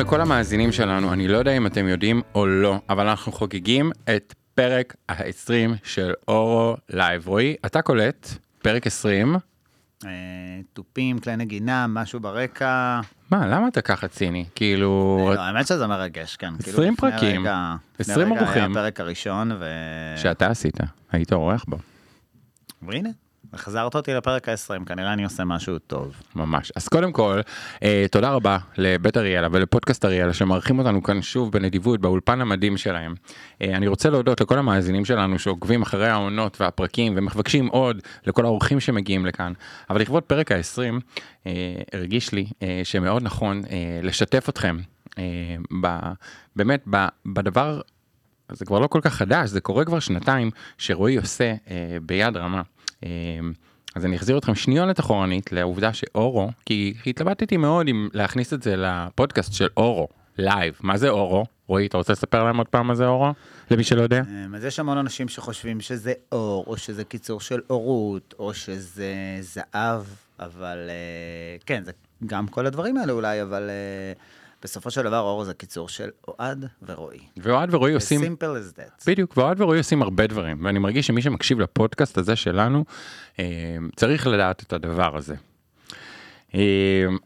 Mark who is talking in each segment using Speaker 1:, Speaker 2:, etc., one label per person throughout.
Speaker 1: לכל המאזינים שלנו, אני לא יודע אם אתם יודעים או לא, אבל אנחנו חוגגים את פרק ה-20 של אורו לייב. רועי, אתה קולט, פרק 20.
Speaker 2: אה, תופים, כלי נגינה, משהו ברקע.
Speaker 1: מה, למה אתה ככה ציני? כאילו...
Speaker 2: לא, האמת שזה מרגש, כן. כאילו, לפני 20
Speaker 1: פרקים,
Speaker 2: רגע- לפני 20
Speaker 1: רגע.
Speaker 2: היה הפרק הראשון, ו...
Speaker 1: שאתה עשית, היית אורח בו,
Speaker 2: והנה, החזרת אותי לפרק ה-20, כנראה אני עושה משהו טוב.
Speaker 1: ממש. אז קודם כל, אה, תודה רבה לבית אריאלה ולפודקאסט אריאלה שמארחים אותנו כאן שוב בנדיבות באולפן המדהים שלהם. אה, אני רוצה להודות לכל המאזינים שלנו שעוקבים אחרי העונות והפרקים ומבקשים עוד לכל האורחים שמגיעים לכאן. אבל לכבוד פרק ה-20, אה, הרגיש לי אה, שמאוד נכון אה, לשתף אתכם אה, ב, באמת ב, בדבר זה כבר לא כל כך חדש, זה קורה כבר שנתיים שרועי עושה אה, ביד רמה. אה, אז אני אחזיר אתכם שניונת אחורנית לעובדה שאורו, כי התלבטתי מאוד אם להכניס את זה לפודקאסט של אורו, לייב. מה זה אורו? רועי, אתה רוצה לספר להם עוד פעם מה זה אורו? למי שלא יודע?
Speaker 2: אה, אז יש המון אנשים שחושבים שזה אור, או שזה קיצור של אורות, או שזה זהב, אבל אה, כן, זה גם כל הדברים האלה אולי, אבל אה, בסופו של דבר אורו זה קיצור של אוהד ורועי.
Speaker 1: ואוהד ורועי עושים...
Speaker 2: simple as that.
Speaker 1: בדיוק, ואוהד ורועי עושים הרבה דברים, ואני מרגיש שמי שמקשיב לפודקאסט הזה שלנו, אה, צריך לדעת את הדבר הזה. אה,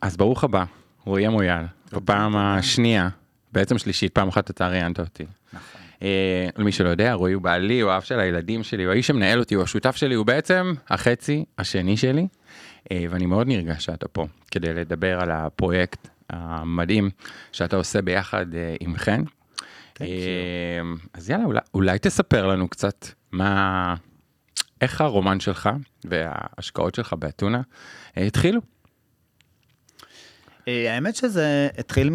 Speaker 1: אז ברוך הבא, רועי המויאל, בפעם השנייה, בעצם שלישית, פעם אחת אתה ראיינת אותי.
Speaker 2: נכון.
Speaker 1: אה, למי שלא יודע, רועי הוא בעלי, הוא האב של הילדים שלי, הוא האיש שמנהל אותי, הוא השותף שלי, הוא בעצם החצי השני שלי, ואני מאוד נרגש שאתה פה, כדי לדבר על הפרויקט המדהים שאתה עושה ביחד אה, עם חן. אה, אז יאללה, אולי, אולי תספר לנו קצת מה, איך הרומן שלך וההשקעות שלך באתונה אה, התחילו.
Speaker 2: האמת שזה התחיל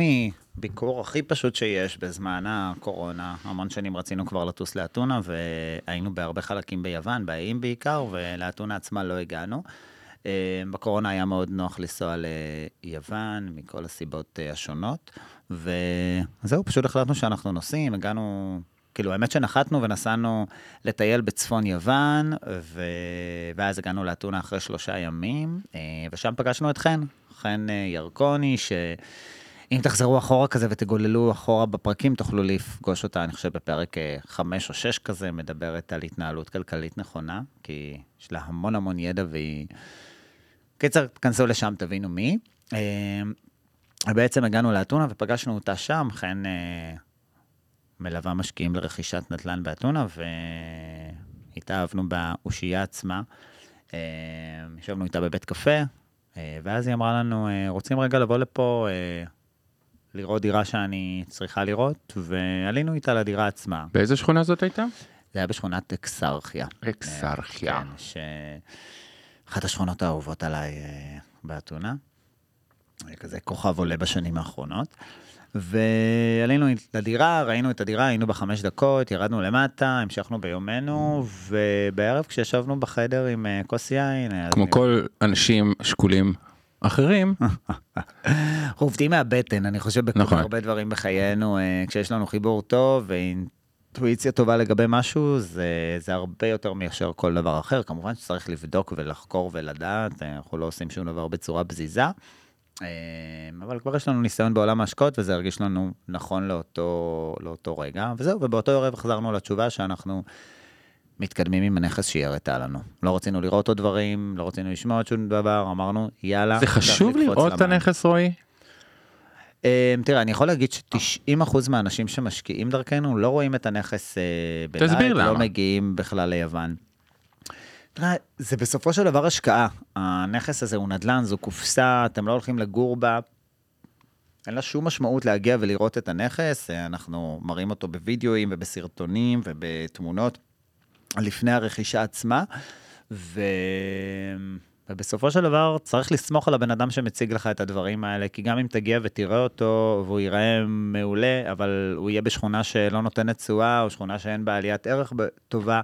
Speaker 2: מביקור הכי פשוט שיש בזמן הקורונה. המון שנים רצינו כבר לטוס לאתונה, והיינו בהרבה חלקים ביוון, באיים בעיקר, ולאתונה עצמה לא הגענו. אה, בקורונה היה מאוד נוח לנסוע ליוון, מכל הסיבות אה, השונות, וזהו, פשוט החלטנו שאנחנו נוסעים, הגענו... כאילו, האמת שנחתנו ונסענו לטייל בצפון יוון, ו... ואז הגענו לאתונה אחרי שלושה ימים, אה, ושם פגשנו את חן, חן ירקוני, שאם תחזרו אחורה כזה ותגוללו אחורה בפרקים, תוכלו לפגוש אותה, אני חושב, בפרק חמש או שש כזה, מדברת על התנהלות כלכלית נכונה, כי יש לה המון המון ידע והיא... קיצר, תכנסו לשם, תבינו מי. אה, ובעצם הגענו לאתונה ופגשנו אותה שם, חן אה, מלווה משקיעים לרכישת נדל"ן באתונה, והתאהבנו באושייה עצמה. אה, ישבנו איתה בבית קפה, אה, ואז היא אמרה לנו, אה, רוצים רגע לבוא לפה, אה, לראות דירה שאני צריכה לראות, ועלינו איתה לדירה עצמה.
Speaker 1: באיזה שכונה זאת הייתה?
Speaker 2: זה היה בשכונת אקסרכיה.
Speaker 1: אקסרכיה.
Speaker 2: כן, ש... אחת השכונות האהובות עליי אה, באתונה. היה כזה כוכב עולה בשנים האחרונות. ועלינו לדירה, ראינו את הדירה, היינו בחמש דקות, ירדנו למטה, המשכנו ביומנו, ובערב כשישבנו בחדר עם אה, כוס יין...
Speaker 1: כמו
Speaker 2: אני-
Speaker 1: כל אנשים שקולים אחרים,
Speaker 2: אנחנו עובדים מהבטן, אני חושב, בכל
Speaker 1: נכון.
Speaker 2: הרבה דברים בחיינו, אה, כשיש לנו חיבור טוב ואינטואיציה טובה לגבי משהו, זה, זה הרבה יותר מאשר כל דבר אחר. כמובן שצריך לבדוק ולחקור ולדעת, אנחנו לא עושים שום דבר בצורה פזיזה, אה, אבל כבר יש לנו ניסיון בעולם ההשקעות, וזה הרגיש לנו נכון לאותו, לאותו רגע, וזהו, ובאותו ערב חזרנו לתשובה שאנחנו... מתקדמים עם הנכס שהיא הראתה לנו. לא רצינו לראות עוד דברים, לא רצינו לשמוע עוד שום דבר, אמרנו, יאללה.
Speaker 1: זה חשוב לראות את
Speaker 2: למים."
Speaker 1: הנכס רועי?
Speaker 2: אה, תראה, אני יכול להגיד ש-90% מהאנשים שמשקיעים דרכנו לא רואים את הנכס אה, בלייב, לא. מגיעים בכלל ליוון. תראה, זה בסופו של דבר השקעה. הנכס הזה הוא נדל"ן, זו קופסה, אתם לא הולכים לגור בה. אין לה שום משמעות להגיע ולראות את הנכס, אה, אנחנו מראים אותו בווידאוים ובסרטונים ובתמונות לפני הרכישה עצמה, ו... ובסופו של דבר צריך לסמוך על הבן אדם שמציג לך את הדברים האלה, כי גם אם תגיע ותראה אותו והוא ייראה מעולה, אבל הוא יהיה בשכונה שלא נותנת תשואה, או שכונה שאין בה עליית ערך טובה,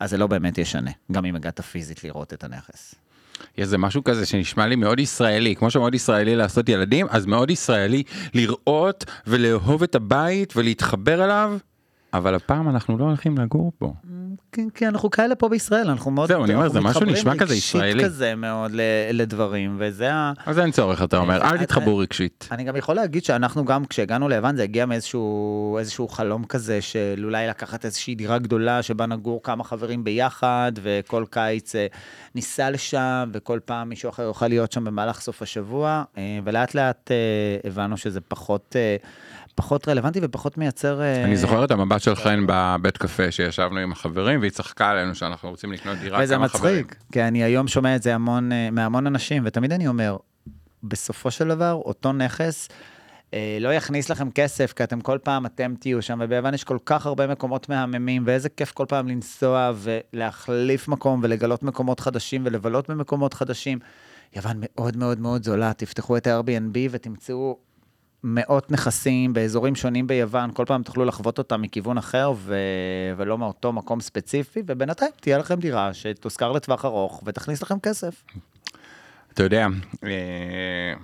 Speaker 2: אז זה לא באמת ישנה, גם אם הגעת פיזית לראות את הנכס.
Speaker 1: יש איזה משהו כזה שנשמע לי מאוד ישראלי, כמו שמאוד ישראלי לעשות ילדים, אז מאוד ישראלי לראות ולאהוב את הבית ולהתחבר אליו, אבל הפעם אנחנו לא הולכים לגור בו.
Speaker 2: כי, כי אנחנו כאלה פה בישראל, אנחנו מאוד...
Speaker 1: זהו, אני אומר,
Speaker 2: אנחנו
Speaker 1: זה משהו
Speaker 2: מתחברים
Speaker 1: נשמע כזה
Speaker 2: רגשית
Speaker 1: ישראלי.
Speaker 2: כזה מאוד לדברים, וזה ה...
Speaker 1: אז אין צורך, אתה אומר,
Speaker 2: אה,
Speaker 1: אל תתחברו רגשית.
Speaker 2: אני גם יכול להגיד שאנחנו גם, כשהגענו ליוון, זה הגיע מאיזשהו איזשהו חלום כזה של אולי לקחת איזושהי דירה גדולה שבה נגור כמה חברים ביחד, וכל קיץ אה, ניסע לשם, וכל פעם מישהו אחר יוכל להיות שם במהלך סוף השבוע, אה, ולאט לאט אה, הבנו שזה פחות... פחות רלוונטי ופחות מייצר... אה,
Speaker 1: אני זוכר את המבט של חן בבית קפה שישבנו עם החברים והיא צחקה עלינו שאנחנו רוצים לקנות דירה
Speaker 2: וזה
Speaker 1: כמה חברים.
Speaker 2: מצחיק, כי אני היום שומע את זה המון, אה, מהמון אנשים, ותמיד אני אומר, בסופו של דבר, אותו נכס אה, לא יכניס לכם כסף, כי אתם כל פעם, אתם תהיו שם, וביוון יש כל כך הרבה מקומות מהממים, ואיזה כיף כל פעם לנסוע ולהחליף מקום ולגלות מקומות חדשים ולבלות במקומות חדשים. יוון מאוד מאוד מאוד זולה, תפתחו את ה-Airbnb ותמצאו מאות נכסים באזורים שונים ביוון, כל פעם תוכלו לחוות אותם מכיוון אחר ו... ולא מאותו מקום ספציפי, ובינתיים תהיה לכם דירה שתושכר לטווח ארוך ותכניס לכם כסף.
Speaker 1: אתה יודע, אה,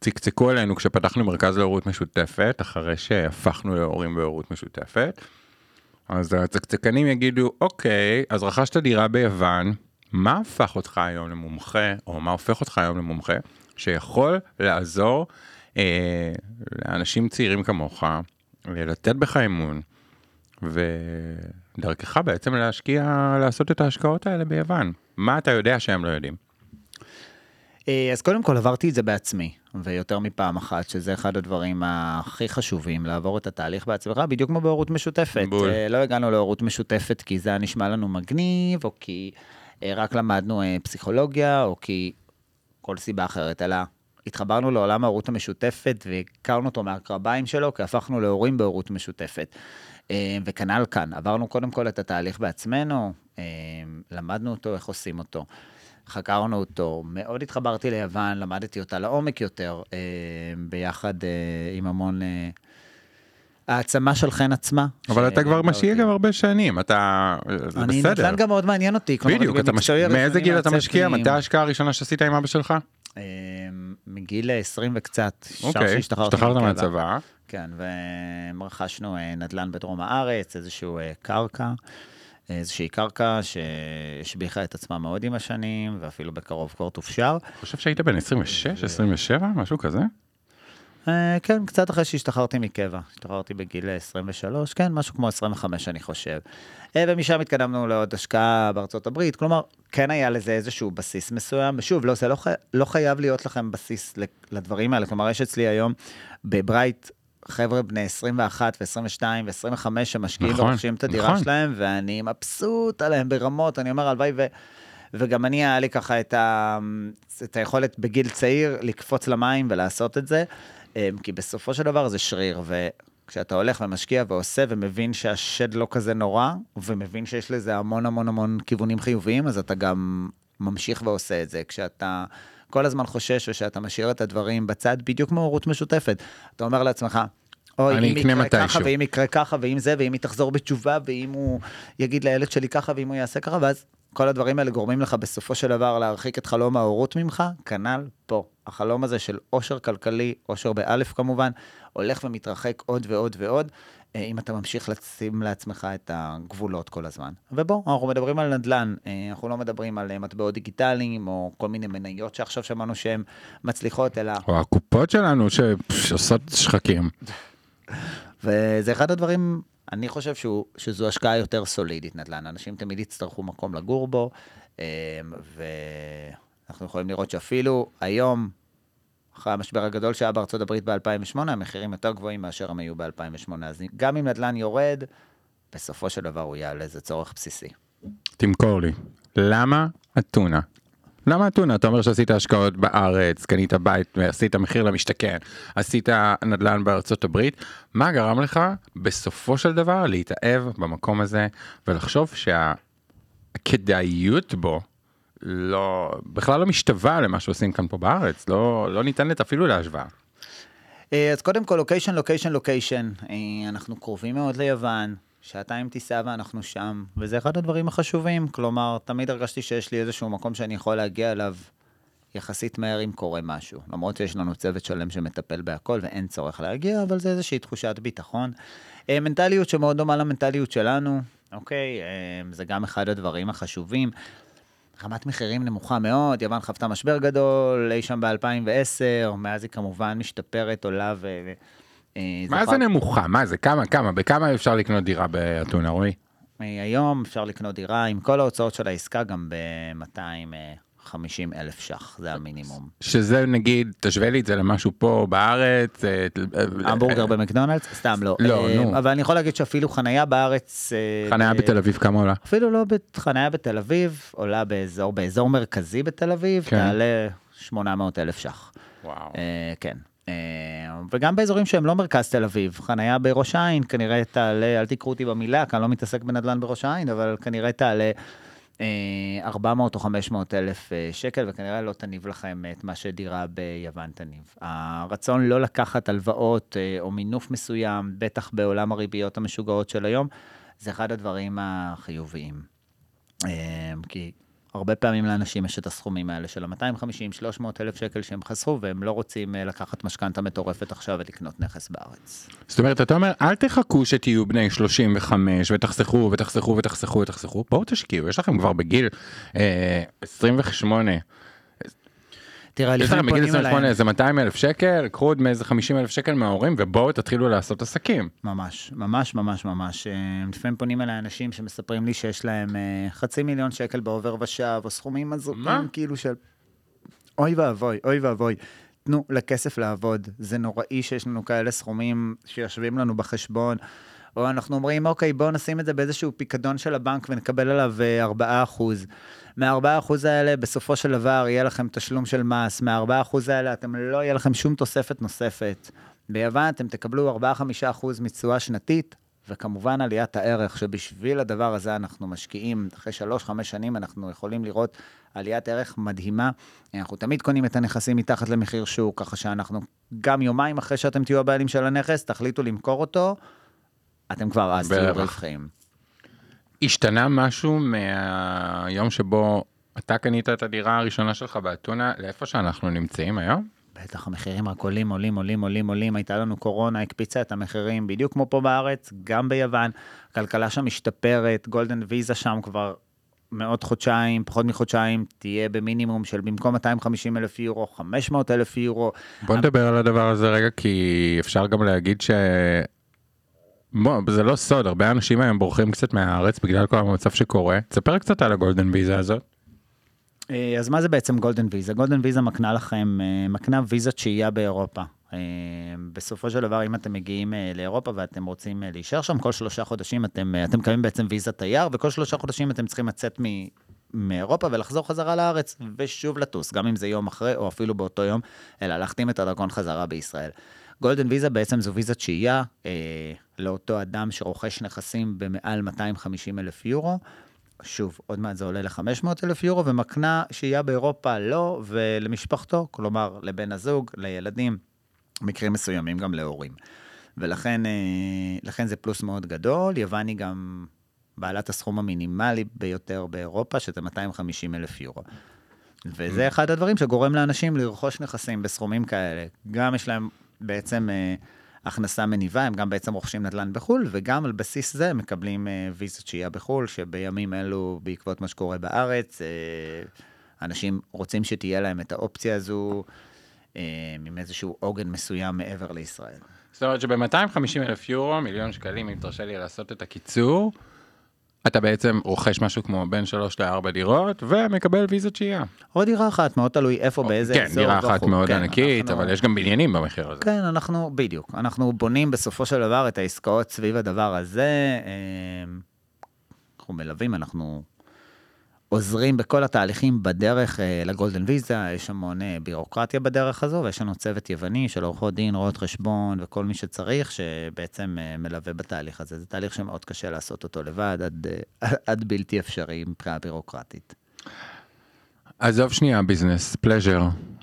Speaker 1: צקצקו עלינו כשפתחנו מרכז להורות משותפת, אחרי שהפכנו להורים בהורות משותפת. אז הצקצקנים יגידו, אוקיי, אז רכשת דירה ביוון, מה הפך אותך היום למומחה, או מה הופך אותך היום למומחה, שיכול לעזור לאנשים צעירים כמוך, אה, לתת בך אמון, ודרכך בעצם להשקיע, לעשות את ההשקעות האלה ביוון. מה אתה יודע שהם לא יודעים?
Speaker 2: אה, אז קודם כל עברתי את זה בעצמי, ויותר מפעם אחת, שזה אחד הדברים הכי חשובים, לעבור את התהליך בעצמך, בדיוק כמו בהורות משותפת.
Speaker 1: בול.
Speaker 2: אה, לא הגענו להורות משותפת כי זה היה נשמע לנו מגניב, או כי אה, רק למדנו אה, פסיכולוגיה, או כי כל סיבה אחרת, אלא התחברנו לעולם ההורות המשותפת והכרנו אותו מהקרביים שלו, כי הפכנו להורים בהורות משותפת. אה, וכנ"ל כאן, עברנו קודם כל את התהליך בעצמנו, אה, למדנו אותו, איך עושים אותו. חקרנו אותו, מאוד התחברתי ליוון, למדתי אותה לעומק יותר, אה, ביחד עם המון העצמה של חן עצמה.
Speaker 1: אבל אתה כבר משקיע. גם הרבה שנים, אתה... זה
Speaker 2: אני
Speaker 1: בסדר.
Speaker 2: נדל"ן גם מאוד מעניין אותי.
Speaker 1: בדיוק,
Speaker 2: אני
Speaker 1: מאיזה גיל אתה משקיע? מתי ההשקעה הראשונה שעשית עם אבא שלך?
Speaker 2: אה, מגיל 20 וקצת,
Speaker 1: אוקיי,
Speaker 2: שהשתחררתי
Speaker 1: השתחררת. מהצבא.
Speaker 2: כן, ורכשנו אה, נדל"ן בדרום הארץ, איזשהו אה, קרקע, איזושהי קרקע שהשביחה את עצמה מאוד עם השנים, ואפילו בקרוב כבר תופשר.
Speaker 1: חושב שהיית בן 26, 27, משהו כזה?
Speaker 2: אה, כן, קצת אחרי שהשתחררתי מקבע. השתחררתי בגיל 23, כן, משהו כמו 25 אני חושב. אה, ומשם התקדמנו לעוד השקעה בארצות הברית, כלומר, כן היה לזה איזשהו בסיס מסוים, ושוב, לא, זה לא, חי... לא חייב להיות לכם בסיס לדברים האלה, כלומר, יש אצלי היום בברייט חבר'ה בני 21 ו-22 ו-25 שמשקיעים
Speaker 1: נכון,
Speaker 2: ורוכשים את הדירה
Speaker 1: נכון.
Speaker 2: שלהם, ואני מבסוט עליהם ברמות, אני אומר, הלוואי ו... וגם אני, היה לי ככה את, ה... את היכולת בגיל צעיר לקפוץ למים ולעשות את זה, אמ, כי בסופו של דבר זה שריר, וכשאתה הולך ומשקיע ועושה ומבין שהשד לא כזה נורא, ומבין שיש לזה המון המון המון כיוונים חיוביים, אז אתה גם ממשיך ועושה את זה. כשאתה כל הזמן חושש ושאתה משאיר את הדברים בצד, בדיוק כמו הורות משותפת. אתה אומר לעצמך, אוי, אם יקרה ככה,
Speaker 1: מתישהו."
Speaker 2: ואם יקרה ככה, ואם זה, ואם היא תחזור בתשובה, ואם הוא יגיד לילד שלי ככה, ואם הוא יעשה ככה, ואז כל הדברים האלה גורמים לך בסופו של דבר להרחיק את חלום ההורות ממך, כנ"ל פה. החלום הזה של עושר כלכלי, עושר באלף כמובן, הולך ומתרחק עוד ועוד ועוד, אה, אם אתה ממשיך לשים לעצמך את הגבולות כל הזמן. ובוא, אנחנו מדברים על נדל"ן, אה, אנחנו לא מדברים על אה, מטבעות דיגיטליים, או כל מיני מניות שעכשיו שמענו שהן מצליחות, אלא...
Speaker 1: או הקופות שלנו שעושות שחקים.
Speaker 2: וזה אחד הדברים, אני חושב שהוא, שזו השקעה יותר סולידית, נדל"ן. אנשים תמיד יצטרכו מקום לגור בו, אה, ואנחנו יכולים לראות שאפילו היום, אחרי המשבר הגדול שהיה בארצות הברית ב-2008, המחירים יותר גבוהים מאשר הם היו ב-2008. אז גם אם נדל"ן יורד, בסופו של דבר הוא יעלה, זה צורך בסיסי.
Speaker 1: תמכור לי. למה אתונה? למה אתונה? אתה אומר שעשית השקעות בארץ, קנית בית, עשית מחיר למשתכן, עשית נדל"ן בארצות הברית, מה גרם לך בסופו של דבר להתאהב במקום הזה ולחשוב שהכדאיות בו לא, בכלל לא משתווה למה שעושים כאן פה בארץ, לא, לא ניתנת אפילו להשוואה.
Speaker 2: אה, אז קודם כל, לוקיישן, לוקיישן, לוקיישן. אה, אנחנו קרובים מאוד ליוון, שעתיים טיסה ואנחנו שם, וזה אחד הדברים החשובים. כלומר, תמיד הרגשתי שיש לי איזשהו מקום שאני יכול להגיע אליו יחסית מהר אם קורה משהו. למרות שיש לנו צוות שלם שמטפל בהכל ואין צורך להגיע, אבל זה איזושהי תחושת ביטחון. אה, מנטליות שמאוד דומה למנטליות שלנו. אוקיי? אמ, זה גם אחד הדברים החשובים. רמת מחירים נמוכה מאוד, יוון חוותה משבר גדול, אי שם ב-2010, מאז היא כמובן משתפרת, עולה ו... אה,
Speaker 1: מה זה נמוכה? מה זה? כמה? כמה? בכמה אפשר לקנות דירה באתונה, רועי?
Speaker 2: אה, היום אפשר לקנות דירה עם כל ההוצאות של העסקה גם ב-250 אלף ש"ח, זה המינימום.
Speaker 1: שזה נגיד, תשווה לי את זה למשהו פה בארץ. אה, אה,
Speaker 2: המבורגר במקדונלדס? סתם לא.
Speaker 1: לא,
Speaker 2: אה,
Speaker 1: נו.
Speaker 2: אבל אני יכול להגיד שאפילו חנייה בארץ... אה,
Speaker 1: חניה
Speaker 2: אה,
Speaker 1: בתל אביב כמה עולה?
Speaker 2: אפילו לא בחנייה בתל אביב, עולה באזור, באזור מרכזי בתל אביב,
Speaker 1: כן.
Speaker 2: תעלה 800 אלף ש"ח.
Speaker 1: וואו.
Speaker 2: אה, כן. אה, וגם באזורים שהם לא מרכז תל אביב, חנייה בראש העין כנראה תעלה, אל תקחו אותי במילה, כי אני לא מתעסק בנדל"ן בראש העין, אבל כנראה תעלה אה, 400 או 500 אלף אה, שקל, וכנראה לא תניב לכם את מה שדירה ביוון תניב. הרצון לא לקחת הלוואות אה, או מינוף מסוים, בטח בעולם הריביות המשוגעות של היום, זה אחד הדברים החיוביים. אה, כי הרבה פעמים לאנשים יש את הסכומים האלה של ה-250-300 אלף שקל שהם חסכו, והם לא רוצים אה, לקחת משכנתה מטורפת עכשיו ולקנות נכס בארץ.
Speaker 1: זאת אומרת, אתה אומר, אל תחכו שתהיו בני 35 ותחסכו ותחסכו ותחסכו ותחסכו, בואו תשקיעו, יש לכם כבר בגיל אה, 28,
Speaker 2: תראה,
Speaker 1: בגיל
Speaker 2: פונים
Speaker 1: 28
Speaker 2: אליי,
Speaker 1: איזה 200 אלף שקל, קחו עוד מאיזה 50 אלף שקל מההורים ובואו תתחילו לעשות עסקים.
Speaker 2: ממש, ממש, ממש, ממש. אה, לפעמים פונים אליי אנשים שמספרים לי שיש להם אה, חצי מיליון שקל בעובר ושב, או סכומים
Speaker 1: מה?
Speaker 2: הזויים, כאילו של... אוי ואבוי, אוי ואבוי. תנו לכסף לעבוד. זה נוראי שיש לנו כאלה סכומים שיושבים לנו בחשבון. או אנחנו אומרים, אוקיי, בואו נשים את זה באיזשהו פיקדון של הבנק ונקבל עליו אה, 4%. מה-4% האלה, בסופו של דבר, יהיה לכם תשלום של מס. מה-4% האלה, אתם לא יהיה לכם שום תוספת נוספת. ביוון אתם תקבלו 4-5% מתשואה שנתית, וכמובן עליית הערך, שבשביל הדבר הזה אנחנו משקיעים. אחרי 3-5 שנים אנחנו יכולים לראות עליית ערך מדהימה. אנחנו תמיד קונים את הנכסים מתחת למחיר שוק, ככה שאנחנו גם יומיים אחרי שאתם תהיו הבעלים של הנכס, תחליטו למכור אותו, אתם כבר אז תהיו
Speaker 1: בערך.
Speaker 2: רווחיים.
Speaker 1: השתנה משהו מהיום שבו אתה קנית את הדירה הראשונה שלך באתונה לאיפה שאנחנו נמצאים היום?
Speaker 2: בטח, המחירים רק עולים, עולים, עולים, עולים, עולים. הייתה לנו קורונה, הקפיצה את המחירים, בדיוק כמו פה בארץ, גם ביוון. הכלכלה שם משתפרת, גולדן ויזה שם כבר מאות חודשיים, פחות מחודשיים, תהיה במינימום של במקום 250 אלף יורו, 500 אלף יורו.
Speaker 1: בוא נדבר על הדבר הזה רגע כי אפשר גם להגיד ש... בוא, זה לא סוד, הרבה אנשים היום בורחים קצת מהארץ בגלל כל המצב שקורה. תספר קצת על ה golden visa הזאת.
Speaker 2: אה, אז מה זה בעצם golden visa? golden visa מקנה לכם, אה, מקנה ויזת שהייה באירופה. אה, בסופו של דבר, אם אתם מגיעים לאירופה ואתם רוצים להישאר שם, כל שלושה חודשים אתם, אתם מקבלים בעצם ויזת תייר, וכל שלושה חודשים אתם צריכים לצאת מ... מאירופה ולחזור חזרה לארץ, ושוב לטוס, גם אם זה יום אחרי או אפילו באותו יום, אלא להחתים את הדרכון חזרה בישראל. גולדן ויזה בעצם זו ויזת שהייה אה, לאותו אדם שרוכש נכסים במעל 250 אלף יורו. שוב, עוד מעט זה עולה ל-500 אלף יורו, ומקנה שהייה באירופה לו ולמשפחתו, כלומר לבן הזוג, לילדים, מקרים מסוימים גם להורים. ולכן אה, לכן זה פלוס מאוד גדול. יוון היא גם בעלת הסכום המינימלי ביותר באירופה, שזה 250 אלף יורו. וזה אחד הדברים שגורם לאנשים לרכוש נכסים בסכומים כאלה. גם יש להם בעצם אה, הכנסה מניבה, הם גם בעצם רוכשים נדל"ן בחו"ל, וגם על בסיס זה מקבלים אה, ויזות שהייה בחו"ל, שבימים אלו, בעקבות מה שקורה בארץ, אה, אנשים רוצים שתהיה להם את האופציה הזו עם איזשהו עוגן מסוים מעבר לישראל.
Speaker 1: זאת אומרת שב-250 אלף יורו, מיליון שקלים, אם תרשה לי לעשות את הקיצור, אתה בעצם רוכש משהו כמו בין 3 ל-4 דירות ומקבל ויזת שהייה.
Speaker 2: או דירה אחת, מאוד תלוי איפה, באיזה
Speaker 1: כן,
Speaker 2: אזור.
Speaker 1: דירה אחת
Speaker 2: וכו'.
Speaker 1: מאוד
Speaker 2: כן,
Speaker 1: ענקית,
Speaker 2: אנחנו-
Speaker 1: אבל יש גם בניינים במחיר הזה.
Speaker 2: כן, אנחנו, בדיוק. אנחנו בונים בסופו של דבר את העסקאות סביב הדבר הזה. אה, אנחנו מלווים, אנחנו עוזרים בכל התהליכים בדרך אה, לגולדן ויזה, יש המון אה, בירוקרטיה בדרך הזו, ויש לנו צוות יווני של עורכות דין, רואות חשבון וכל מי שצריך, שבעצם אה, מלווה בתהליך הזה. זה תהליך שמאוד קשה לעשות אותו לבד, עד, עד בלתי אפשרי מבחינה בירוקרטית.
Speaker 1: עזוב שנייה ביזנס, פלז'ר.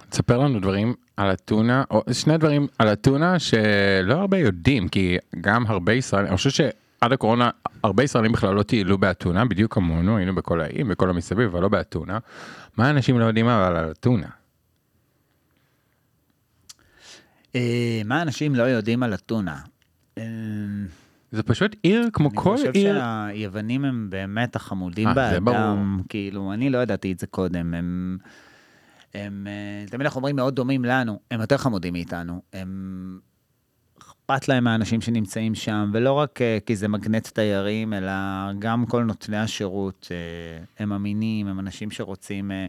Speaker 1: תספר לנו דברים על אתונה, או שני דברים על אתונה שלא הרבה יודעים, כי גם הרבה ישראלים, אני חושב שעד הקורונה הרבה ישראלים בכלל לא טיילו באתונה, בדיוק כמונו, היינו בכל האיים, בכל המסביב, אבל לא באתונה. מה אנשים לא יודעים אבל על אתונה?
Speaker 2: אה, מה אנשים לא יודעים על אתונה? אה,
Speaker 1: זה פשוט עיר כמו
Speaker 2: אני
Speaker 1: כל
Speaker 2: חושב
Speaker 1: עיר.
Speaker 2: שהיוונים הם באמת החמודים
Speaker 1: אה.
Speaker 2: באדם, כאילו, אני לא ידעתי את זה קודם, הם, הם, תמיד אנחנו אומרים מאוד דומים לנו, הם יותר חמודים מאיתנו, הם, אכפת להם מהאנשים שנמצאים שם, ולא רק אה, כי זה מגנט תיירים, אלא גם כל נותני השירות, אה, הם אמינים, הם אנשים שרוצים אה,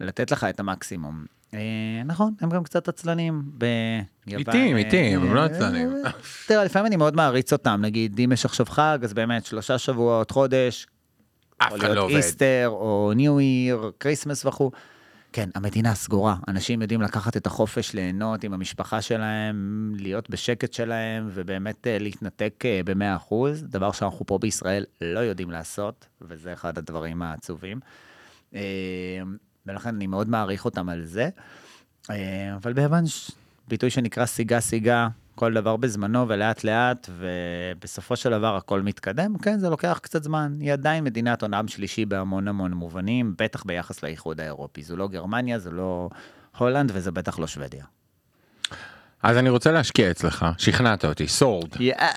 Speaker 2: לתת לך את המקסימום. אה, נכון, הם גם קצת עצלנים ביוון.
Speaker 1: איטיים,
Speaker 2: אה,
Speaker 1: איטיים, הם לא עצלנים.
Speaker 2: תראה, לפעמים אני מאוד מעריץ אותם, נגיד, אם יש עכשיו חג, אז באמת שלושה שבועות, חודש,
Speaker 1: אף אחד לא
Speaker 2: להיות
Speaker 1: עובד.
Speaker 2: Easter, או New Year, Christmas וכו'. כן, המדינה סגורה. אנשים יודעים לקחת את החופש, ליהנות עם המשפחה שלהם, להיות בשקט שלהם, ובאמת אה, להתנתק אה, ב-100%, דבר שאנחנו פה בישראל לא יודעים לעשות, וזה אחד הדברים העצובים. אה, ולכן אני מאוד מעריך אותם על זה. אבל ביוון ביטוי שנקרא סיגה סיגה, כל דבר בזמנו ולאט לאט, ובסופו של דבר הכל מתקדם. כן, זה לוקח קצת זמן. היא עדיין מדינת עולם שלישי בהמון המון מובנים, בטח ביחס לאיחוד האירופי. זו לא גרמניה, זו לא הולנד, וזה בטח לא שוודיה.
Speaker 1: אז אני רוצה להשקיע אצלך, שכנעת אותי, סולד.
Speaker 2: יאה.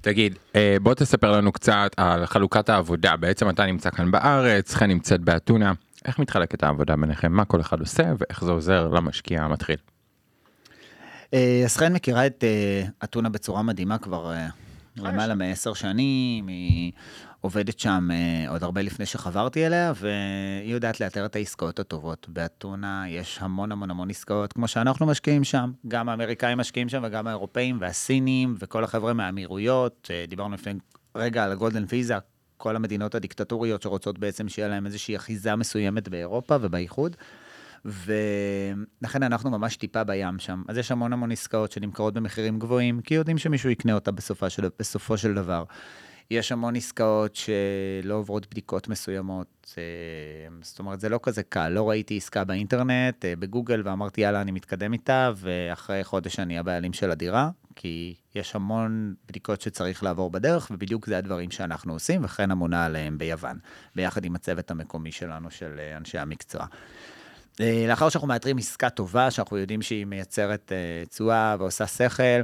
Speaker 1: תגיד, אה, בוא תספר לנו קצת על חלוקת העבודה. בעצם אתה נמצא כאן בארץ, חן נמצאת באתונה. איך מתחלקת העבודה ביניכם? מה כל אחד עושה ואיך זה עוזר למשקיע המתחיל?
Speaker 2: אה, אז חן מכירה את אה, אתונה בצורה מדהימה כבר אה, למעלה מעשר שנים, היא עובדת שם אה, עוד הרבה לפני שחברתי אליה, והיא יודעת לאתר את העסקאות הטובות. באתונה יש המון המון המון עסקאות, כמו שאנחנו משקיעים שם, גם האמריקאים משקיעים שם וגם האירופאים והסינים וכל החבר'ה מהאמירויות. אה, דיברנו לפני רגע על הגולדן ויזה, כל המדינות הדיקטטוריות שרוצות בעצם שיהיה להם איזושהי אחיזה מסוימת באירופה ובאיחוד. ולכן אנחנו ממש טיפה בים שם. אז יש המון המון עסקאות שנמכרות במחירים גבוהים, כי יודעים שמישהו יקנה אותה בסופה של, בסופו של דבר. יש המון עסקאות שלא עוברות בדיקות מסוימות, אה, זאת אומרת, זה לא כזה קל. לא ראיתי עסקה באינטרנט, אה, בגוגל, ואמרתי, יאללה, אני מתקדם איתה, ואחרי חודש אני הבעלים של הדירה, כי יש המון בדיקות שצריך לעבור בדרך, ובדיוק זה הדברים שאנחנו עושים, וכן אמונה עליהם ביוון, ביחד עם הצוות המקומי שלנו, של אה, אנשי המקצוע. אה, לאחר שאנחנו מאתרים עסקה טובה, שאנחנו יודעים שהיא מייצרת אה, תשואה ועושה שכל,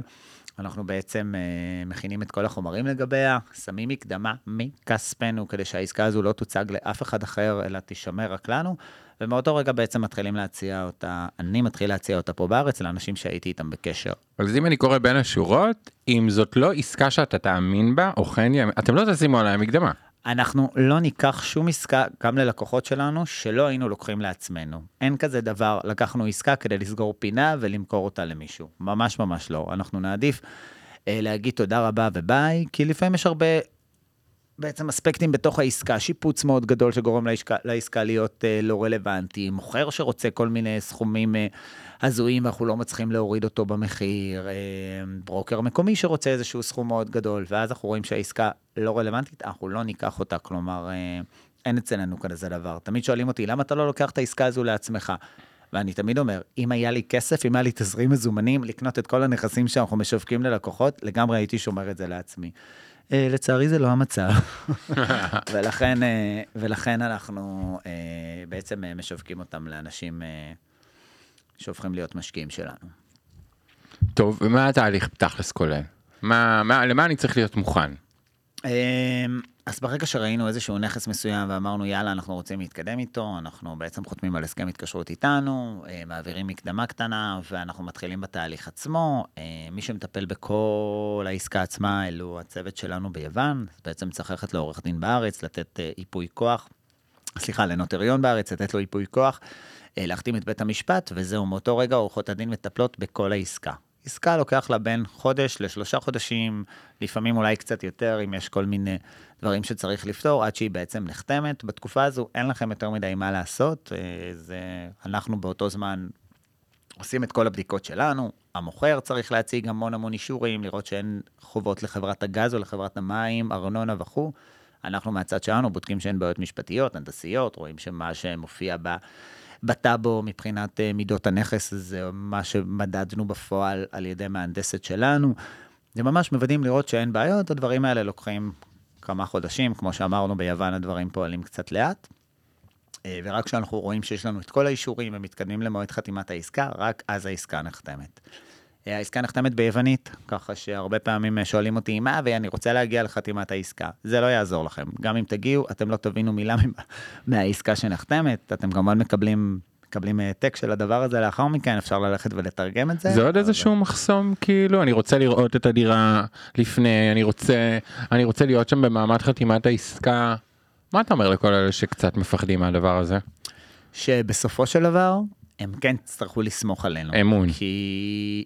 Speaker 2: אנחנו בעצם אה, מכינים את כל החומרים לגביה, שמים מקדמה מכספנו, כדי שהעסקה הזו לא תוצג לאף אחד אחר, אלא תישמר רק לנו, ומאותו רגע בעצם מתחילים להציע אותה, אני מתחיל להציע אותה פה בארץ לאנשים שהייתי איתם בקשר.
Speaker 1: אז אם אני קורא בין השורות, אם זאת לא עסקה שאתה תאמין בה, או כן, אתם לא תשימו עליה מקדמה.
Speaker 2: אנחנו לא ניקח שום עסקה, גם ללקוחות שלנו, שלא היינו לוקחים לעצמנו. אין כזה דבר, לקחנו עסקה כדי לסגור פינה ולמכור אותה למישהו. ממש ממש לא. אנחנו נעדיף אה, להגיד תודה רבה וביי, כי לפעמים יש הרבה בעצם אספקטים בתוך העסקה, שיפוץ מאוד גדול שגורם לעסקה, לעסקה להיות אה, לא רלוונטי, מוכר שרוצה כל מיני סכומים אה, הזויים ואנחנו לא מצליחים להוריד אותו במחיר, אה, ברוקר מקומי שרוצה איזשהו סכום מאוד גדול, ואז אנחנו רואים שהעסקה לא רלוונטית, אנחנו לא ניקח אותה, כלומר, אה, אין אצלנו כזה דבר. תמיד שואלים אותי, למה אתה לא לוקח את העסקה הזו לעצמך? ואני תמיד אומר, אם היה לי כסף, אם היה לי תזרים מזומנים לקנות את כל הנכסים שאנחנו משווקים ללקוחות, לגמרי הייתי שומר את זה לעצמי. אה, לצערי זה לא המצב. ולכן, אה, ולכן אנחנו אה, בעצם משווקים אותם לאנשים שהופכים להיות משקיעים שלנו.
Speaker 1: טוב, ומה התהליך תכלס כולל? מה, מה, למה אני צריך להיות מוכן?
Speaker 2: אז ברגע שראינו איזשהו נכס מסוים ואמרנו, יאללה, אנחנו רוצים להתקדם איתו, אנחנו בעצם חותמים על הסכם התקשרות איתנו, אה, מעבירים מקדמה קטנה, ואנחנו מתחילים בתהליך עצמו. אה, מי שמטפל בכל העסקה עצמה, אלו הצוות שלנו ביוון, בעצם צריך ללכת לעורך דין בארץ, לתת אה, ייפוי כוח, סליחה, לנוטריון בארץ, לתת לו ייפוי כוח, להחתים את בית המשפט, וזהו, מאותו רגע עורכות הדין מטפלות בכל העסקה. עסקה לוקח לה בין חודש לשלושה חודשים, לפעמים אולי קצת יותר, אם יש כל מיני דברים שצריך לפתור, עד שהיא בעצם נחתמת. בתקופה הזו אין לכם יותר מדי מה לעשות, אה, זה, אנחנו באותו זמן עושים את כל הבדיקות שלנו, המוכר צריך להציג המון המון אישורים, לראות שאין חובות לחברת הגז או לחברת המים, ארנונה וכו'. אנחנו מהצד שלנו בודקים שאין בעיות משפטיות, הנדסיות, רואים שמה שמופיע ב... בטאבו מבחינת אה, מידות הנכס, זה מה שמדדנו בפועל על ידי מהנדסת שלנו. זה ממש מוודאים לראות שאין בעיות, הדברים האלה לוקחים כמה חודשים, כמו שאמרנו, ביוון הדברים פועלים קצת לאט. אה, ורק כשאנחנו רואים שיש לנו את כל האישורים ומתקדמים למועד חתימת העסקה, רק אז העסקה נחתמת. אה, העסקה נחתמת ביוונית, ככה שהרבה פעמים שואלים אותי מה, ואני רוצה להגיע לחתימת העסקה. זה לא יעזור לכם. גם אם תגיעו, אתם לא תבינו מילה מהעסקה שנחתמת, אתם כמובן מקבלים מקבלים העתק של הדבר הזה לאחר מכן אפשר ללכת ולתרגם את זה.
Speaker 1: זה עוד איזשהו מחסום כאילו אני רוצה לראות את הדירה לפני אני רוצה אני רוצה להיות שם במעמד חתימת העסקה. מה אתה אומר לכל אלה שקצת מפחדים מהדבר הזה?
Speaker 2: שבסופו של דבר הם כן יצטרכו לסמוך עלינו.
Speaker 1: אמון.
Speaker 2: כי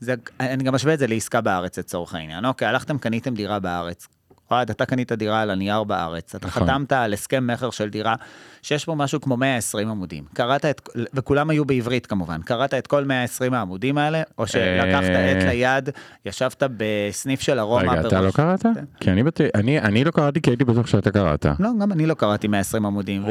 Speaker 2: זה, אני גם משווה את זה לעסקה בארץ לצורך העניין. אוקיי, הלכתם קניתם דירה בארץ. אוהד, אתה קנית דירה על הנייר בארץ, אתה נכון. חתמת על הסכם מכר של דירה שיש בו משהו כמו 120 עמודים. קראת את, וכולם היו בעברית כמובן, קראת את כל 120 העמודים האלה, או שלקחת עט ליד, ישבת בסניף של ארומה.
Speaker 1: רגע, אתה לא קראת? כן. כי אני, אני, אני לא קראתי כי הייתי בטוח שאתה קראת.
Speaker 2: לא, גם אני לא קראתי 120 עמודים.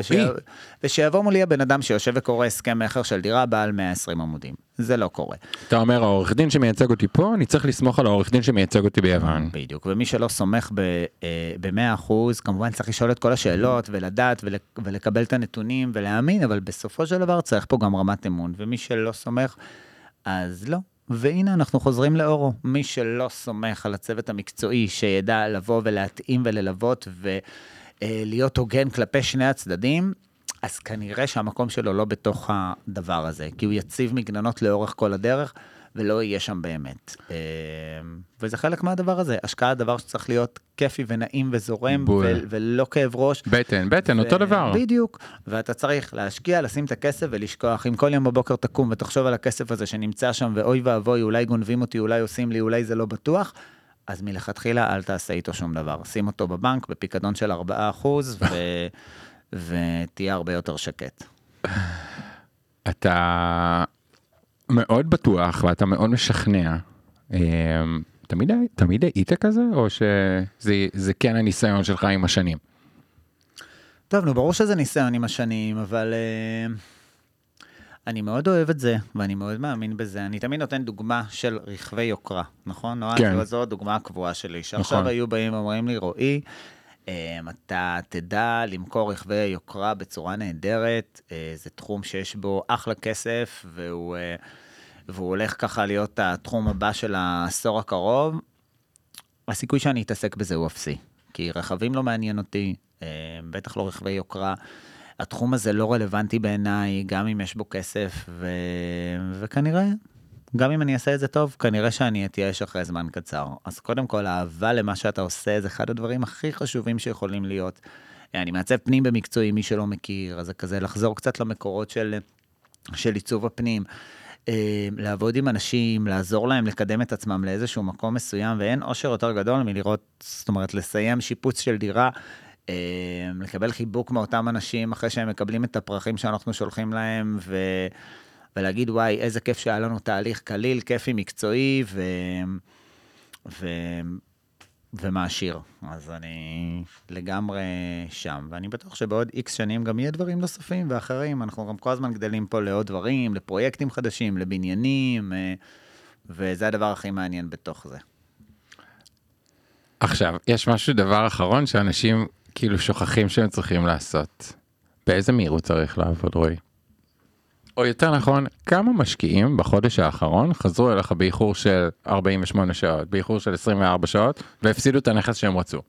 Speaker 2: ושיבוא מולי הבן אדם שיושב וקורא הסכם מכר של דירה בעל 120 עמודים. זה לא קורה.
Speaker 1: אתה אומר העורך דין שמייצג אותי פה, אני צריך לסמוך על העורך דין שמייצג אותי ביוון.
Speaker 2: בדיוק, ומי שלא סומך ב-100%, אה, כמובן צריך לשאול את כל השאלות ולדעת ולקבל את הנתונים ולהאמין, אבל בסופו של דבר צריך פה גם רמת אמון, ומי שלא סומך, אז לא. והנה אנחנו חוזרים לאורו, מי שלא סומך על הצוות המקצועי שידע לבוא ולהתאים וללוות ולהיות הוגן כלפי שני הצדדים, אז כנראה שהמקום שלו לא בתוך הדבר הזה, כי הוא יציב מגננות לאורך כל הדרך, ולא יהיה שם באמת. אה, וזה חלק מהדבר הזה, השקעה דבר שצריך להיות כיפי ונעים וזורם, ו- ולא כאב ראש.
Speaker 1: בטן, בטן, ו- אותו דבר.
Speaker 2: בדיוק, ואתה צריך להשקיע, לשים את הכסף ולשכוח. אם כל יום בבוקר תקום ותחשוב על הכסף הזה שנמצא שם, ואוי ואבוי, אולי גונבים אותי, אולי עושים לי, אולי זה לא בטוח, אז מלכתחילה אל תעשה איתו שום דבר. שים אותו בבנק בפיקדון של 4%, ו... ותהיה הרבה יותר שקט.
Speaker 1: אתה מאוד בטוח ואתה מאוד משכנע. אמ, תמיד, תמיד היית כזה או שזה כן הניסיון שלך עם השנים?
Speaker 2: טוב, נו, ברור שזה ניסיון עם השנים, אבל uh, אני מאוד אוהב את זה, ואני מאוד מאמין בזה. אני תמיד נותן דוגמה של רכבי יוקרה, נכון? כן. זו הדוגמה הקבועה שלי, שעכשיו נכון. היו באים ואומרים לי, רועי, אתה תדע למכור רכבי יוקרה בצורה נהדרת, אה, זה תחום שיש בו אחלה כסף, והוא, אה, והוא הולך ככה להיות התחום הבא של העשור הקרוב. הסיכוי שאני אתעסק בזה הוא אפסי, כי רכבים לא מעניין אותי, אה, בטח לא רכבי יוקרה. התחום הזה לא רלוונטי בעיניי, גם אם יש בו כסף, ו... וכנראה גם אם אני אעשה את זה טוב, כנראה שאני אתייאש אחרי זמן קצר. אז קודם כל, אהבה למה שאתה עושה זה אחד הדברים הכי חשובים שיכולים להיות. אני מעצב פנים במקצועי, מי שלא מכיר, אז זה כזה לחזור קצת למקורות של, של עיצוב הפנים. אה, לעבוד עם אנשים, לעזור להם לקדם את עצמם לאיזשהו מקום מסוים, ואין אושר יותר גדול מלראות, זאת אומרת, לסיים שיפוץ של דירה, אה, לקבל חיבוק מאותם אנשים אחרי שהם מקבלים את הפרחים שאנחנו שולחים להם, ו... ולהגיד, וואי, איזה כיף שהיה לנו תהליך קליל, כיפי, מקצועי ו... ו... ומעשיר. אז אני לגמרי שם, ואני בטוח שבעוד איקס שנים גם יהיה דברים נוספים ואחרים. אנחנו גם כל הזמן גדלים פה לעוד דברים, לפרויקטים חדשים, לבניינים, אה, וזה הדבר הכי מעניין בתוך זה.
Speaker 1: עכשיו, יש משהו, דבר אחרון, שאנשים כאילו שוכחים שהם צריכים לעשות. באיזה מהירות צריך לעבוד, רועי? או יותר נכון, כמה משקיעים בחודש האחרון חזרו אליך באיחור של 48 שעות, באיחור של 24 שעות, והפסידו את הנכס שהם רצו?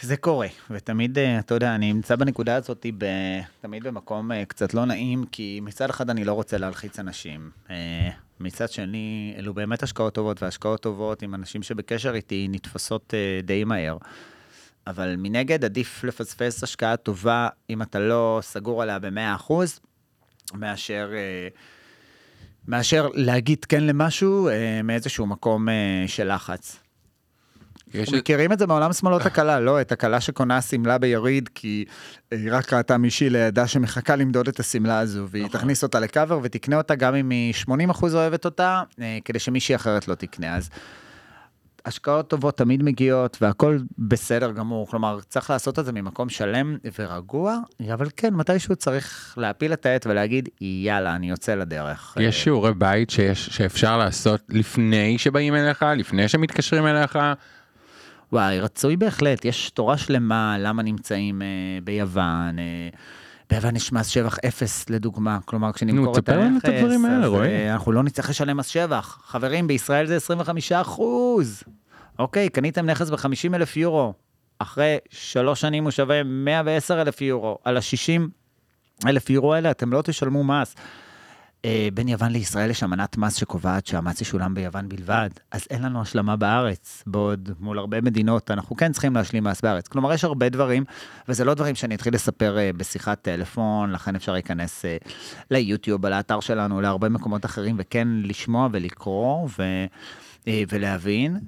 Speaker 2: זה קורה, ותמיד, אה, אתה יודע, אני נמצא בנקודה הזאת ב, תמיד במקום אה, קצת לא נעים, כי מצד אחד אני לא רוצה להלחיץ אנשים. אה, מצד שני, אלו באמת השקעות טובות, והשקעות טובות עם אנשים שבקשר איתי נתפסות די מהר. אבל מנגד עדיף לפספס השקעה טובה אם אתה לא סגור עליה ב-100%, מאשר, אה, מאשר להגיד כן למשהו אה, מאיזשהו מקום אה, של לחץ. אנחנו מכירים את זה מעולם שמאלות הכלה, לא את הכלה שקונה שמלה ביריד כי היא רק ראתה מישהי לידה שמחכה למדוד את השמלה הזו והיא נכון. תכניס אותה לקאבר ותקנה אותה גם אם היא 80% אוהבת אותה כדי שמישהי אחרת לא תקנה אז השקעות טובות תמיד מגיעות והכל בסדר גמור, כלומר צריך לעשות את זה ממקום שלם ורגוע, אבל כן, מתישהו צריך להפיל את העט ולהגיד יאללה, אני יוצא לדרך.
Speaker 1: יש שיעורי בית שיש, שאפשר לעשות לפני שבאים אליך, לפני שמתקשרים אליך?
Speaker 2: וואי, רצוי בהחלט, יש תורה שלמה למה נמצאים אה, ביוון. אה, ביוון יש מס שבח אפס לדוגמה, כלומר כשנמכור את
Speaker 1: תספר לנו
Speaker 2: הנכס,
Speaker 1: את הדברים האלה,
Speaker 2: אז,
Speaker 1: רועי.
Speaker 2: אה, אנחנו לא נצטרך לשלם מס שבח. חברים, בישראל זה 25 אחוז. אוקיי, קניתם נכס ב-50 אלף יורו, אחרי שלוש שנים הוא שווה 110 אלף יורו, על ה-60 אלף יורו האלה אתם לא תשלמו מס. אה, בין יוון לישראל יש אמנת מס שקובעת שהמס ישולם ביוון בלבד, אז אין לנו השלמה בארץ, בעוד מול הרבה מדינות אנחנו כן צריכים להשלים מס בארץ. כלומר, יש הרבה דברים, וזה לא דברים שאני אתחיל לספר אה, בשיחת טלפון, לכן אפשר להיכנס אה, ליוטיוב, לאתר שלנו, להרבה מקומות אחרים, וכן לשמוע ולקרוא, ו... ולהבין.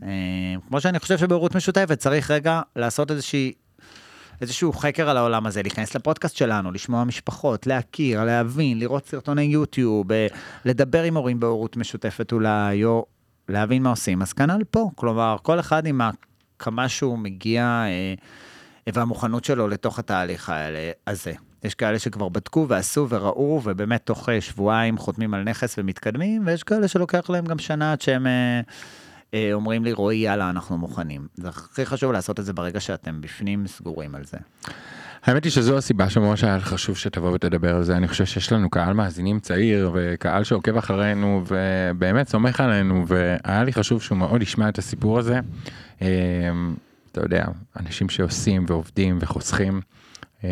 Speaker 2: כמו שאני חושב שבהורות משותפת צריך רגע לעשות איזושהי איזשהו חקר על העולם הזה, להיכנס לפודקאסט שלנו, לשמוע משפחות, להכיר, להבין, לראות סרטוני יוטיוב, אה, לדבר עם הורים בהורות משותפת אולי, או להבין מה עושים. אז כנ"ל פה, כלומר, כל אחד עם כמה שהוא מגיע אה, והמוכנות שלו לתוך התהליך האלה, הזה. יש כאלה שכבר בדקו ועשו וראו, ובאמת תוך אה, שבועיים חותמים על נכס ומתקדמים, ויש כאלה שלוקח להם גם שנה עד שהם... אה, אומרים לי, רועי, יאללה, אנחנו מוכנים. זה הכי חשוב לעשות את זה ברגע שאתם בפנים סגורים על זה.
Speaker 1: האמת היא שזו הסיבה שממש היה חשוב שתבוא ותדבר על זה אני חושב שיש לנו קהל מאזינים צעיר וקהל שעוקב אחרינו ובאמת סומך עלינו והיה לי חשוב שהוא מאוד ישמע את הסיפור הזה. אה, אתה יודע אנשים שעושים ועובדים וחוסכים. אה,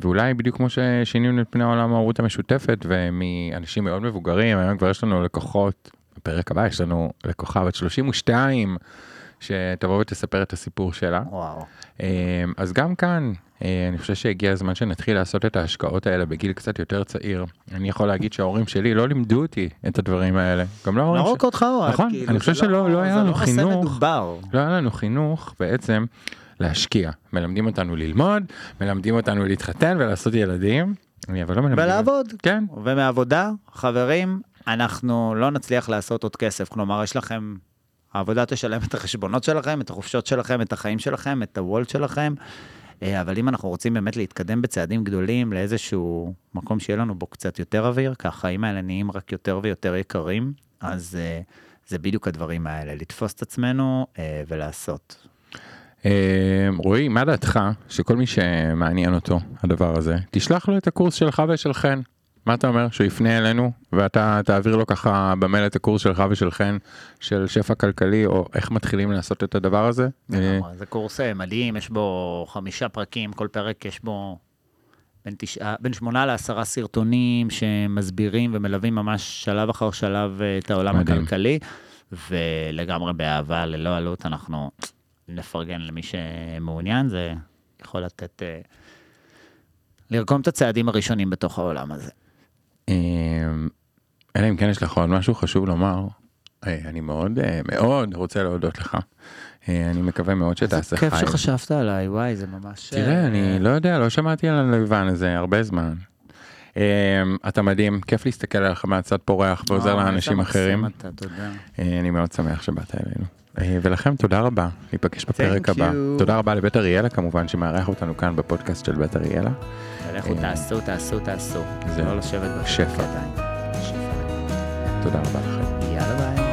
Speaker 1: ואולי בדיוק כמו ששינינו את פני העולם ההורות המשותפת ומאנשים מאוד מבוגרים היום כבר יש לנו לקוחות בפרק הבא יש לנו לקוחה בת 32 שתבוא ותספר את הסיפור שלה.
Speaker 2: וואו.
Speaker 1: אמ, אז גם כאן אה, אני חושב שהגיע הזמן שנתחיל לעשות את ההשקעות האלה בגיל קצת יותר צעיר. אני יכול להגיד שההורים שלי לא לימדו אותי את הדברים האלה. גם לא ההורים
Speaker 2: לא
Speaker 1: שלי.
Speaker 2: רק אותך אוהד,
Speaker 1: נכון,
Speaker 2: כאילו,
Speaker 1: אני חושב שלא לא היה
Speaker 2: זה
Speaker 1: לנו
Speaker 2: נושא
Speaker 1: חינוך.
Speaker 2: מדובר.
Speaker 1: לא היה לנו חינוך בעצם להשקיע. מלמדים אותנו ללמוד, מלמדים אותנו להתחתן ולעשות ילדים. אני אבל לא מלמדים.
Speaker 2: ולעבוד.
Speaker 1: כן.
Speaker 2: ומעבודה, חברים, אנחנו לא נצליח לעשות עוד כסף. כלומר, יש לכם, העבודה תשלם את החשבונות שלכם, את החופשות שלכם, את החיים שלכם, את הוולט שלכם. אה, אבל אם אנחנו רוצים באמת להתקדם בצעדים גדולים לאיזשהו מקום שיהיה לנו בו קצת יותר אוויר, כי החיים האלה נהיים רק יותר ויותר יקרים, אז אה, זה בדיוק הדברים האלה, לתפוס את עצמנו אה, ולעשות.
Speaker 1: רועי, מה דעתך שכל מי שמעניין אותו הדבר הזה, תשלח לו את הקורס שלך ושל חן. מה אתה אומר? שהוא יפנה אלינו ואתה תעביר לו ככה במייל את הקורס שלך ושל חן של שפע כלכלי או איך מתחילים לעשות את הדבר הזה? אה,
Speaker 2: לגמרי, זה קורס אה, מדהים, יש בו חמישה פרקים, כל פרק יש בו בין, תשעה, בין שמונה לעשרה סרטונים שמסבירים ומלווים ממש שלב אחר שלב אה, את העולם
Speaker 1: מדהים.
Speaker 2: הכלכלי, ולגמרי באהבה, ללא עלות, אנחנו נפרגן למי שמעוניין, זה יכול לתת, אה, לרקום את הצעדים הראשונים בתוך העולם הזה.
Speaker 1: אמ, אלא אם כן יש לך עוד משהו חשוב לומר. אה, אני מאוד אה, מאוד רוצה להודות לך. אה, אני מקווה מאוד שתעשה
Speaker 2: כיף
Speaker 1: חי.
Speaker 2: שחשבת עליי, וואי, זה ממש...
Speaker 1: תראה,
Speaker 2: אה,
Speaker 1: אני לא יודע, לא שמעתי על הלבן הזה הרבה זמן. אמ, אתה מדהים, כיף להסתכל עליך מהצד פורח ועוזר לאנשים אחרים. אני מאוד שמח שבאת אלינו. ולכם תודה רבה, ניפגש בפרק הבא. תודה רבה לבית אריאלה כמובן שמארח אותנו כאן בפודקאסט של בית אריאלה.
Speaker 2: לכו,
Speaker 1: אה,
Speaker 2: תעשו, תעשו, תעשו.
Speaker 1: זהו.
Speaker 2: לא לשבת. בפרק. שפע.
Speaker 1: תודה רבה לכם.
Speaker 2: יאללה ביי.